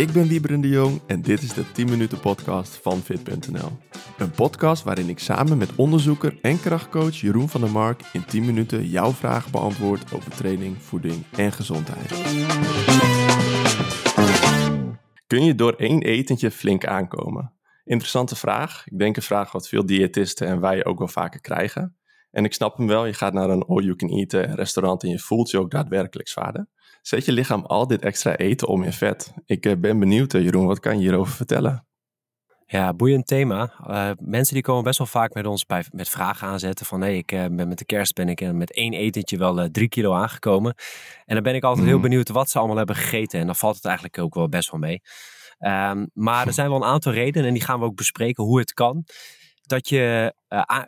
Ik ben Wieberen de Jong en dit is de 10 minuten podcast van Fit.nl. Een podcast waarin ik samen met onderzoeker en krachtcoach Jeroen van der Mark in 10 minuten jouw vragen beantwoord over training, voeding en gezondheid. Kun je door één etentje flink aankomen? Interessante vraag. Ik denk een vraag wat veel diëtisten en wij ook wel vaker krijgen. En ik snap hem wel, je gaat naar een all-you-can-eat restaurant en je voelt je ook daadwerkelijk zwaarder. Zet je lichaam al dit extra eten om in vet? Ik eh, ben benieuwd, eh, Jeroen, wat kan je hierover vertellen? Ja, boeiend thema. Uh, mensen die komen best wel vaak met ons bij, met vragen aanzetten van hey, ik uh, ben met de kerst ben ik met één etentje wel uh, drie kilo aangekomen. En dan ben ik altijd heel mhm. benieuwd wat ze allemaal hebben gegeten. En dan valt het eigenlijk ook wel best wel mee. Um, maar er zijn wel een aantal redenen en die gaan we ook bespreken hoe het kan. Dat je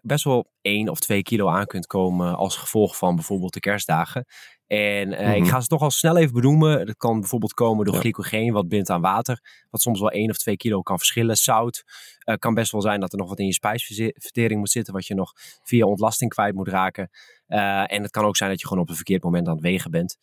best wel één of twee kilo aan kunt komen als gevolg van bijvoorbeeld de kerstdagen. En uh, ik mhm. ga ze toch al snel even benoemen. Dat kan bijvoorbeeld komen door ja. glycogeen, wat bindt aan water. Wat soms wel 1 of 2 kilo kan verschillen. Zout uh, kan best wel zijn dat er nog wat in je spijsvertering moet zitten. Wat je nog via ontlasting kwijt moet raken. Uh, en het kan ook zijn dat je gewoon op een verkeerd moment aan het wegen bent.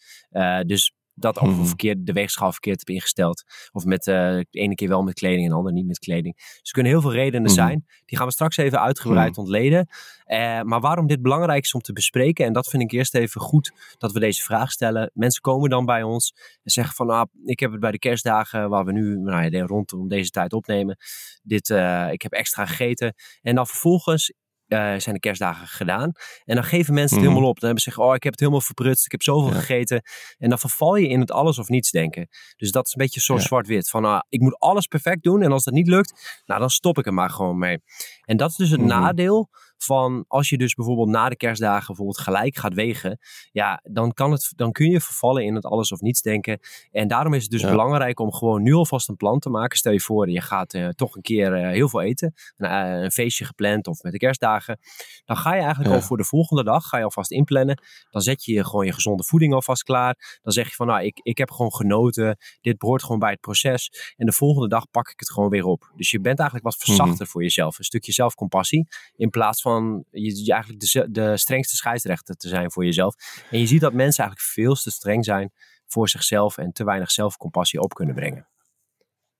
dus dat of mm verkeerd, de weegschaal verkeerd heb ingesteld. Of met uh, de ene keer wel met kleding en de andere niet met kleding. Dus er kunnen heel veel redenen mhm. zijn. Die gaan we straks even uitgebreid mhm. ontleden. Uh, maar waarom dit belangrijk is om te bespreken, en dat vind ik eerst even goed dat we deze vraag stellen. Mensen komen dan bij ons en zeggen van, ah, ik heb het bij de kerstdagen, waar we nu nou ja, rondom deze tijd opnemen, dit, uh, ik heb extra gegeten. En dan vervolgens uh, zijn de kerstdagen gedaan. En dan geven mensen het mhm. helemaal op. Dan hebben ze zeggen, oh, ik heb het helemaal verprutst. Ik heb zoveel gegeten. En dan verval je in het alles of niets denken. Dus dat is een beetje zo zwart-wit. Van, uh, ik moet alles perfect doen. En als dat niet lukt, nou, dan stop ik er maar gewoon mee. En dat is dus het mhm. nadeel van als je dus bijvoorbeeld na de kerstdagen bijvoorbeeld gelijk gaat wegen, ja, dan, kan het, dan kun je vervallen in het alles of niets denken. En daarom is het dus belangrijk om gewoon nu alvast een plan te maken. Stel je voor, je gaat uh, toch een keer uh, heel veel eten, een, uh, een, feestje gepland of met de kerstdagen. Dan ga je eigenlijk al voor de volgende dag, ga je alvast inplannen. Dan zet je gewoon je gezonde voeding alvast klaar. Dan zeg je van, nou, ik, ik heb gewoon genoten. Dit behoort gewoon bij het proces. En de volgende dag pak ik het gewoon weer op. Dus je bent eigenlijk wat verzachter mm -hmm. voor jezelf. Een stukje zelfcompassie. In plaats van van je, je eigenlijk de, de strengste scheidsrechter te zijn voor jezelf. En je ziet dat mensen eigenlijk veel te streng zijn voor zichzelf en te weinig zelfcompassie op kunnen brengen.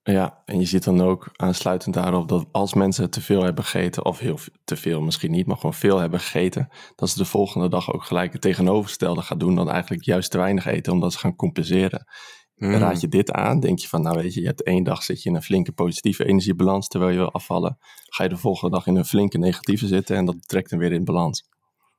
Ja, en je ziet dan ook aansluitend daarop dat als mensen te veel hebben gegeten, of heel te veel misschien niet, maar gewoon veel hebben gegeten, dat ze de volgende dag ook gelijk het tegenovergestelde gaan doen dan eigenlijk juist te weinig eten, omdat ze gaan compenseren. Mm. Raad je dit aan, denk je van, nou weet je, je hebt één dag zit je in een flinke positieve energiebalans terwijl je wil afvallen. Ga je de volgende dag in een flinke negatieve zitten en dat trekt dan weer in balans.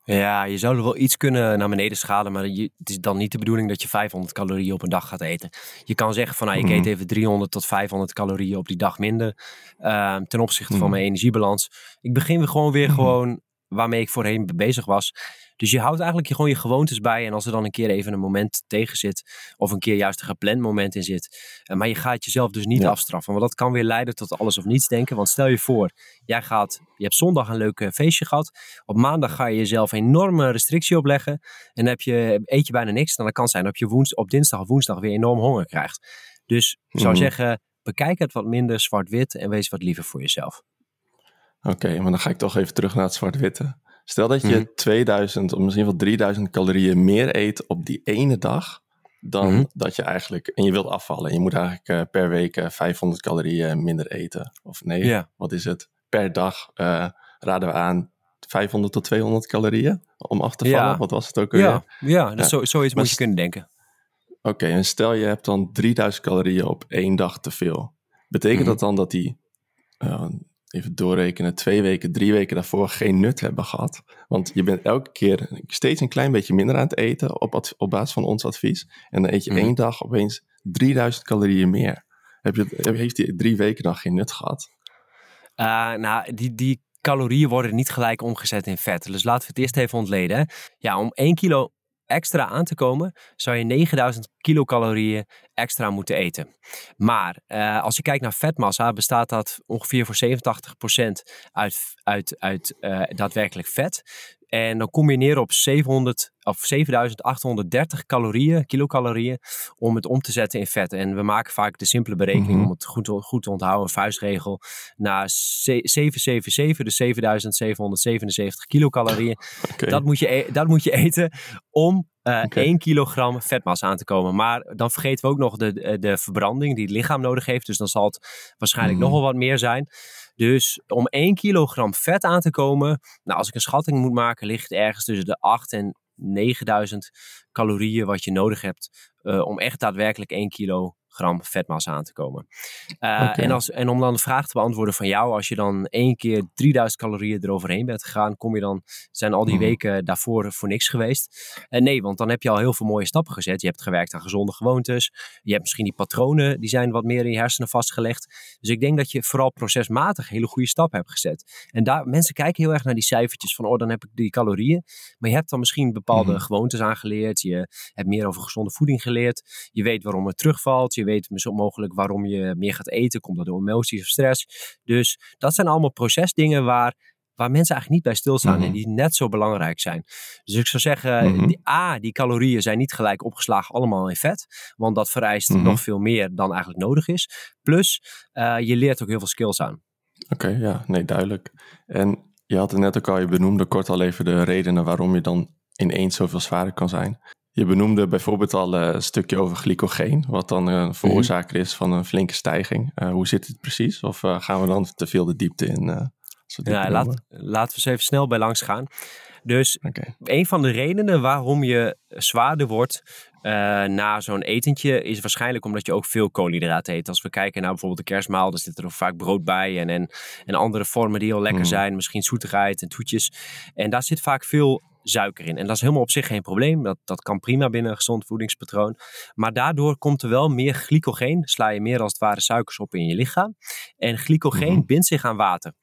Ja, je zou er wel iets kunnen naar beneden schalen, maar je, het is dan niet de bedoeling dat je 500 calorieën op een dag gaat eten. Je kan zeggen van, nou, ik eet mhm. even 300 tot 500 calorieën op die dag minder uh, ten opzichte van mhm. mijn energiebalans. Ik begin weer gewoon weer mhm. gewoon waarmee ik voorheen bezig was. Dus je houdt eigenlijk gewoon je gewoontes bij. En als er dan een keer even een moment tegen zit, of een keer juist een gepland moment in zit, eh, maar je gaat jezelf dus niet afstraffen. Want dat kan weer leiden tot alles of niets denken. Want stel je voor, jij gaat, je hebt zondag een leuk feestje gehad. Op maandag ga je jezelf een enorme restrictie opleggen. En heb je, eet je bijna niks. Dan kan het zijn dat je woens, op dinsdag of woensdag weer enorm honger krijgt. Dus ik zou mhm. zeggen, bekijk het wat minder zwart-wit en wees wat liever voor jezelf. Oké, maar dan ga ik toch even terug naar het zwart-witte. Stel dat je 2000 mhm. of misschien wel 3000 calorieën meer eet op die ene dag. Dan mhm. dat je eigenlijk, en je wilt afvallen. Je moet eigenlijk uh, per week 500 eh, calorieën minder eten. Of nee, wat is het? Per dag uh, raden we aan 500 tot 200 calorieën om af te vallen. Ja. Wat was het ook weer? Ja, ja, dat Zo, zoiets moet je kunnen denken. Oké, en stel je hebt dan 3000 calorieën op één dag te veel. Betekent mhm. dat dan dat die even doorrekenen, twee weken, drie weken daarvoor geen nut hebben gehad. Want je bent elke keer steeds een klein beetje minder aan het eten op, op basis van ons advies. En dan eet je mhm. één dag opeens 3000 calorieën meer. Heb je, heeft die drie weken dan geen nut gehad? Uh, nou, die, die calorieën worden niet gelijk omgezet in vet. Dus laten we het eerst even ontleden. Ja, om 1 kilo extra aan te komen, zou je 9000 kilocalorieën extra moeten eten. Maar uh, als je kijkt naar vetmassa, bestaat dat ongeveer voor 87% uit, uit, uit uh, daadwerkelijk vet. En dan kom je neer op 700 of 7830 calorieën, kilocalorieën, om het om te zetten in vet. En we maken vaak de simpele berekening Mhm. om het goed, goed te onthouden, een vuistregel, naar ze- 777, dus 7777 kilocalorieën. Dat, moet je, e- dat moet je eten om eh Oké. 1 kilogram vetmassa aan te komen. Maar dan vergeten we ook nog de, de, de verbranding die het lichaam nodig heeft. Dus dan zal het waarschijnlijk Mhm. nog wel wat meer zijn. Dus om 1 kilogram vet aan te komen, nou als ik een schatting moet maken, ligt het ergens tussen de 8 en 9000 calorieën wat je nodig hebt eh, om echt daadwerkelijk 1 kilogram vetmassa aan te komen. Eh, en, als, en om dan de vraag te beantwoorden van jou, als je dan één keer 3000 calorieën eroverheen bent gegaan, kom je dan, zijn al die Mhm. weken daarvoor voor niks geweest? En nee, want dan heb je al heel veel mooie stappen gezet. Je hebt gewerkt aan gezonde gewoontes. Je hebt misschien die patronen, die zijn wat meer in je hersenen vastgelegd. Dus ik denk dat je vooral procesmatig hele goede stappen hebt gezet. En daar, mensen kijken heel erg naar die cijfertjes van, oh, dan heb ik die calorieën. Maar je hebt dan misschien bepaalde Mhm. gewoontes aangeleerd. Je hebt meer over gezonde voeding geleerd. Je weet waarom het terugvalt. Je weet misschien mogelijk waarom je meer gaat eten. Komt dat door emoties of stress. Dus dat zijn allemaal procesdingen waar, waar mensen eigenlijk niet bij stilstaan. Mhm. En die net zo belangrijk zijn. Dus ik zou zeggen, Mhm. die, A, die calorieën zijn niet gelijk opgeslagen allemaal in vet. Want dat vereist Mhm. nog veel meer dan eigenlijk nodig is. Plus, eh, je leert ook heel veel skills aan. Oké, ja, nee, duidelijk. En je had het net ook al, je benoemde kort al even de redenen waarom je dan ineens zoveel zwaarder kan zijn. Je benoemde bijvoorbeeld al eh, een stukje over glycogeen, wat dan een veroorzaker is van een flinke stijging. Eh, hoe zit het precies? Of eh, gaan we dan te veel de diepte in? eh, dit Ja, laat, laten we eens even snel bij langs gaan. Dus een van de redenen waarom je zwaarder wordt eh, na zo'n etentje is waarschijnlijk omdat je ook veel koolhydraten eet. Als we kijken naar bijvoorbeeld de kerstmaal, dan zit er ook vaak brood bij en, en, en andere vormen die heel lekker Mm. zijn. Misschien zoetigheid en toetjes. En daar zit vaak veel suiker in. En dat is helemaal op zich geen probleem. Dat, dat kan prima binnen een gezond voedingspatroon. Maar daardoor komt er wel meer glycogeen. Sla je meer als het ware suikers op in je lichaam. En glycogeen Mhm. bindt zich aan water.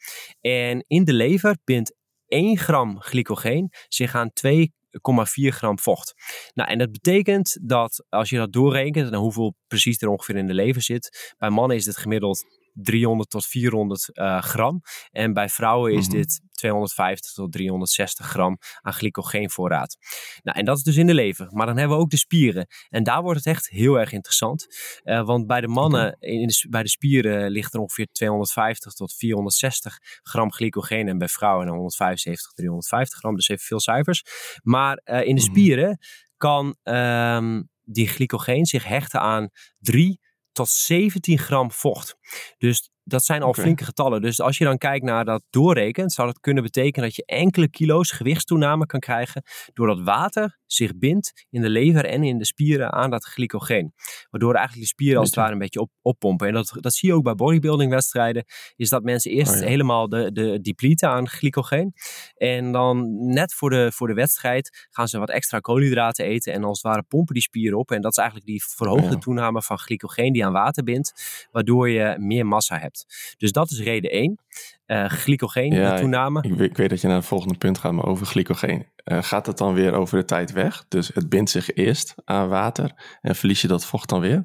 En in de lever bindt 1 gram glycogeen zich aan 2,4 gram vocht. Nou, en dat betekent dat als je dat doorrekent, en hoeveel precies er ongeveer in de lever zit, bij mannen is dit gemiddeld 300 tot 400 eh, gram. En bij vrouwen is Mhm. dit 250 tot 360 gram aan glycogeenvoorraad. Nou, en dat is dus in de lever. Maar dan hebben we ook de spieren. En daar wordt het echt heel erg interessant. Eh, want bij de mannen, in de, bij de spieren ligt er ongeveer 250 tot 460 gram glycogeen. En bij vrouwen dan 175 tot 350 gram. Dus even veel cijfers. Maar eh, in de Mhm. spieren kan ehm, die glycogeen zich hechten aan 3 tot 17 gram vocht. Dus dat zijn al flinke getallen. Dus als je dan kijkt naar dat doorrekent, zou dat kunnen betekenen dat je enkele kilo's gewichtstoename kan krijgen doordat water zich bindt in de lever en in de spieren aan dat glycogeen. Waardoor eigenlijk de spieren als het ware een beetje op, oppompen. En dat, dat zie je ook bij bodybuilding wedstrijden, is dat mensen eerst Oh ja. helemaal de, de depleten aan glycogeen. En dan net voor de, voor de wedstrijd gaan ze wat extra koolhydraten eten en als het ware pompen die spieren op. En dat is eigenlijk die verhoogde Ja. toename van glycogeen die aan water bindt, waardoor je meer massa hebt. Dus dat is reden 1. glycogeen Ja, eh, toename. Ik weet, ik weet dat je naar het volgende punt gaat, maar over glycogeen. Eh, gaat het dan weer over de tijd weg? Dus het bindt zich eerst aan water en verlies je dat vocht dan weer?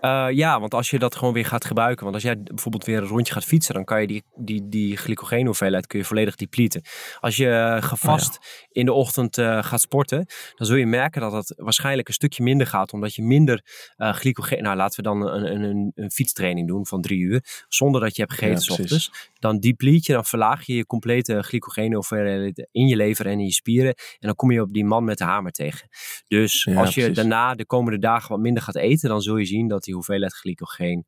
Eh, ja, want als je dat gewoon weer gaat gebruiken. Want als jij bijvoorbeeld weer een rondje gaat fietsen, dan kan je die, die, die glycogeenhoeveelheid kun je volledig depleten. Als je eh, gevast in de ochtend eh, gaat sporten, dan zul je merken dat het waarschijnlijk een stukje minder gaat. Omdat je minder eh glycogeen. Nou, laten we dan een, een, een, fietstraining doen van drie uur. Zonder dat je hebt gegeten Ja, ochtends. Dan deplete je, dan verlaag je je complete glycogeenhoeveelheid in je lever en in je spieren. En dan kom je op die man met de hamer tegen. Dus Ja, als je precies. daarna de komende dagen wat minder gaat eten, dan zul je zien dat die hoeveelheid glycogeen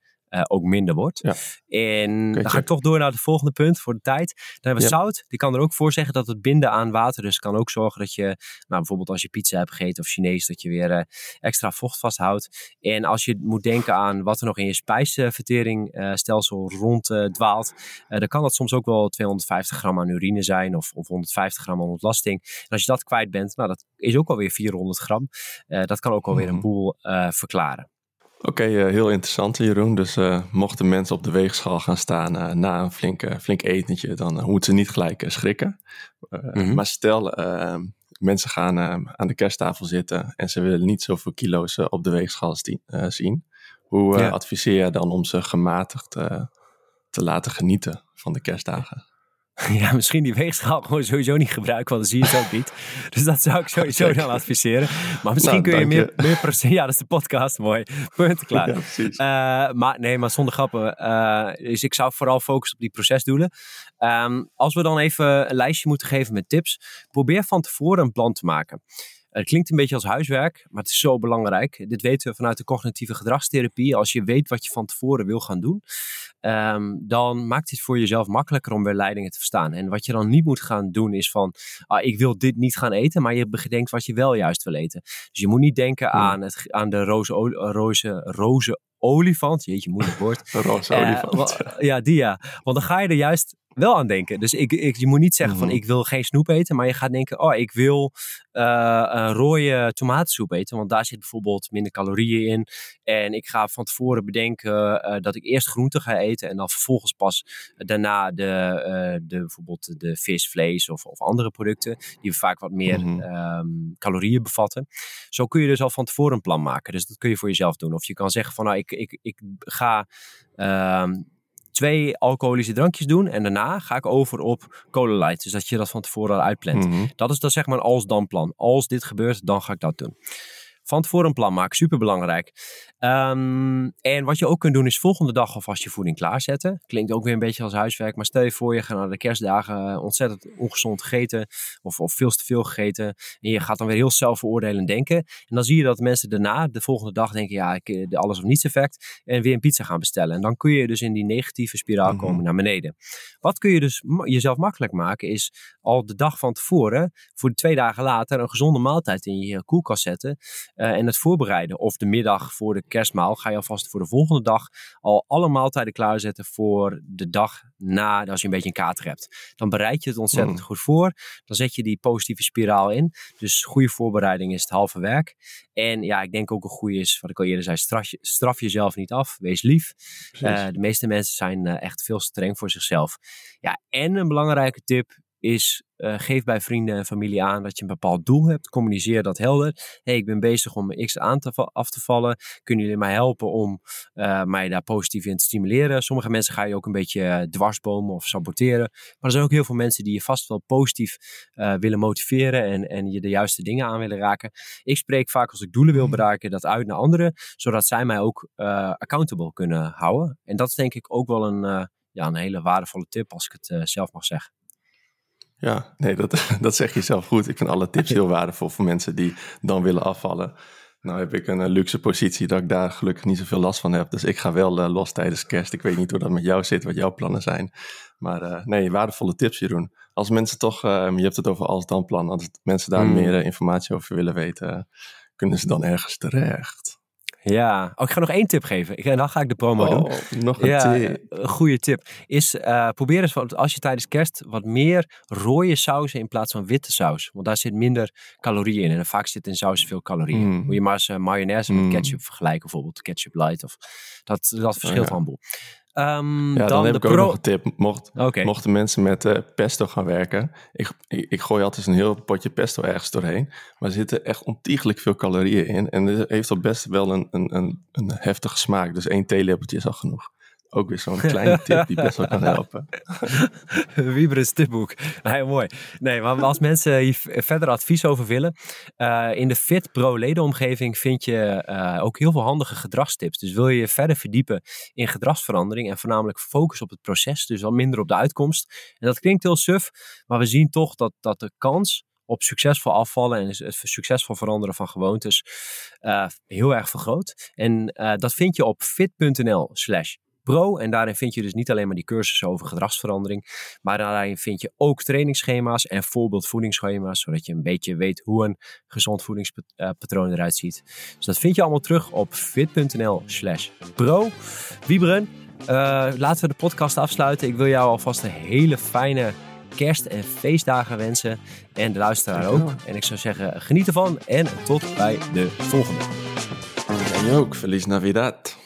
ook minder wordt. Ja. En dan ga ik toch door naar het volgende punt voor de tijd. Dan hebben we Ja. zout. Die kan er ook voor zeggen dat het binden aan water dus kan ook zorgen dat je, nou bijvoorbeeld als je pizza hebt gegeten of Chinees, dat je weer eh, extra vocht vasthoudt. En als je moet denken aan wat er nog in je spijsverteringstelsel rond eh, dwaalt, eh, dan kan dat soms ook wel 250 gram aan urine zijn of, of 150 gram aan ontlasting. En als je dat kwijt bent, nou dat is ook alweer 400 gram. Eh, dat kan ook alweer een Mhm. boel eh, verklaren. Oké, eh, heel interessant Jeroen. Dus eh, mochten mensen op de weegschaal gaan staan eh, na een flink, flink etentje, dan moeten ze niet gelijk schrikken. Mhm. Maar stel, mensen gaan aan de kersttafel zitten en ze willen niet zoveel kilo's op de weegschaal zien. Hoe Ja. adviseer je dan om ze gematigd te laten genieten van de kerstdagen? Ja, misschien die weegschaal gewoon sowieso niet gebruiken, want dan zie je het ook niet. Dus dat zou ik sowieso dan adviseren. Maar misschien Nou, kun je meer, meer procent... Ja, dat is de podcast, mooi. Punt, klaar. Ja. Eh, maar nee, maar zonder grappen. eh, dus ik zou vooral focussen op die procesdoelen. Ehm, als we dan even een lijstje moeten geven met tips, probeer van tevoren een plan te maken. Het klinkt een beetje als huiswerk, maar het is zo belangrijk. Dit weten we vanuit de cognitieve gedragstherapie. Als je weet wat je van tevoren wil gaan doen, ehm, dan maakt het voor jezelf makkelijker om weer leidingen te verstaan. En wat je dan niet moet gaan doen is van, ah, ik wil dit niet gaan eten, maar je bedenkt wat je wel juist wil eten. Dus je moet niet denken aan, het, aan de roze, roze, roze olifant. Jeetje, moeilijk woord. Roze Eh, olifant. ja, die ja. Want dan ga je er juist wel aan denken. Dus ik, ik, je moet niet zeggen van Mhm. ik wil geen snoep eten, maar je gaat denken, oh ik wil eh, een rode tomatensoep eten, want daar zit bijvoorbeeld minder calorieën in. En ik ga van tevoren bedenken eh, dat ik eerst groenten ga eten en dan vervolgens pas daarna de, eh, de, bijvoorbeeld de vis, vlees of, of andere producten, die vaak wat meer Mhm. ehm, calorieën bevatten. Zo kun je dus al van tevoren een plan maken. Dus dat kun je voor jezelf doen. Of je kan zeggen van nou ik, ik, ik ga ehm, twee alcoholische drankjes doen en daarna ga ik over op cola light. Dus dat je dat van tevoren al uitplant. Mhm. Dat is dan zeg maar een als-dan plan. Als dit gebeurt, dan ga ik dat doen. Van tevoren een plan maken, super belangrijk. en wat je ook kunt doen is volgende dag alvast je voeding klaarzetten. Klinkt ook weer een beetje als huiswerk, maar stel je voor je gaat naar de kerstdagen ontzettend ongezond gegeten of, of veel te veel gegeten. En je gaat dan weer heel zelfveroordelend denken. En dan zie je dat mensen daarna de volgende dag denken, ja, ik, eh, de alles of niets effect. En weer een pizza gaan bestellen. En dan kun je dus in die negatieve spiraal Mhm. komen naar beneden. Wat kun je dus jezelf makkelijk maken is al de dag van tevoren, voor de twee dagen later, een gezonde maaltijd in je koelkast zetten. Eh, en het voorbereiden. Of de middag voor de kerstmaal ga je alvast voor de volgende dag al alle maaltijden klaarzetten voor de dag na, als je een beetje een kater hebt. Dan bereid je het ontzettend Mm. goed voor. Dan zet je die positieve spiraal in. Dus goede voorbereiding is het halve werk. En ja, ik denk ook een goede is, wat ik al eerder zei, straf, je- straf jezelf niet af. Wees lief. Eh, de meeste mensen zijn eh, echt veel streng voor zichzelf. Ja, en een belangrijke tip is, eh, geef bij vrienden en familie aan dat je een bepaald doel hebt. Communiceer dat helder. hey, ik ben bezig om mijn X aan te af te vallen. Kunnen jullie mij helpen om eh, mij daar positief in te stimuleren? Sommige mensen ga je ook een beetje eh, dwarsbomen of saboteren. Maar er zijn ook heel veel mensen die je vast wel positief willen motiveren en, en je de juiste dingen aan willen raken. Ik spreek vaak als ik doelen wil bereiken dat uit naar anderen, zodat zij mij ook accountable kunnen houden. En dat is denk ik ook wel een, ja, een hele waardevolle tip als ik het zelf mag zeggen. Ja, nee, dat, dat zeg je zelf goed. Ik vind alle tips heel waardevol voor mensen die dan willen afvallen. Nou heb ik een eh, luxe positie dat ik daar gelukkig niet zoveel last van heb. Dus ik ga wel eh, los tijdens kerst. Ik weet niet hoe dat met jou zit, wat jouw plannen zijn. Maar eh, nee, waardevolle tips Jeroen. Als mensen toch, eh, je hebt het over als dan plan. Als mensen daar Hmm. meer informatie over willen weten, kunnen ze dan ergens terecht. Ja, oh, ik ga nog één tip geven. Ik, en dan ga ik de promo doen. Oh, nog een Ja, tip. een goede tip. Is eh, probeer eens wat, als je tijdens kerst wat meer rode sauzen in plaats van witte saus. Want daar zit minder calorieën in. En vaak zit in saus veel calorieën. Mm. Moet je maar eens eh, mayonaise met Mm. ketchup vergelijken. Bijvoorbeeld ketchup light. Of, dat, dat verschilt Oh, ja. Ehm, Ja, dan, dan, heb de ik ook pro... nog een tip. Mocht. Mochten mensen met eh, pesto gaan werken. Ik, ik, ik gooi altijd een heel potje pesto ergens doorheen. Maar er zitten echt ontiegelijk veel calorieën in. En het heeft al best wel een, een, een, een heftige smaak. Dus één theelepeltje is al genoeg. Ook weer zo'n kleine tip die best wel kan helpen. Wiebren's tipboek. Heel mooi. Nee, maar als mensen hier verder advies over willen. eh, in de Fit Pro ledenomgeving vind je eh, ook heel veel handige gedragstips. Dus wil je je verder verdiepen in gedragsverandering. En voornamelijk focus op het proces. Dus wel minder op de uitkomst. En dat klinkt heel suf. Maar we zien toch dat, dat de kans op succesvol afvallen en het succesvol veranderen van gewoontes eh, heel erg vergroot. En dat vind je op fit.nl slash pro. En daarin vind je dus niet alleen maar die cursussen over gedragsverandering, maar daarin vind je ook trainingsschema's en voorbeeldvoedingsschema's, zodat je een beetje weet hoe een gezond voedingspatroon eruit ziet. Dus dat vind je allemaal terug op fit.nl slash pro. Wieberen, eh, laten we de podcast afsluiten. Ik wil jou alvast een hele fijne kerst- en feestdagen wensen. En de luisteraar ook. En ik zou zeggen, geniet ervan en tot bij de volgende. En jij ook. Feliz Navidad.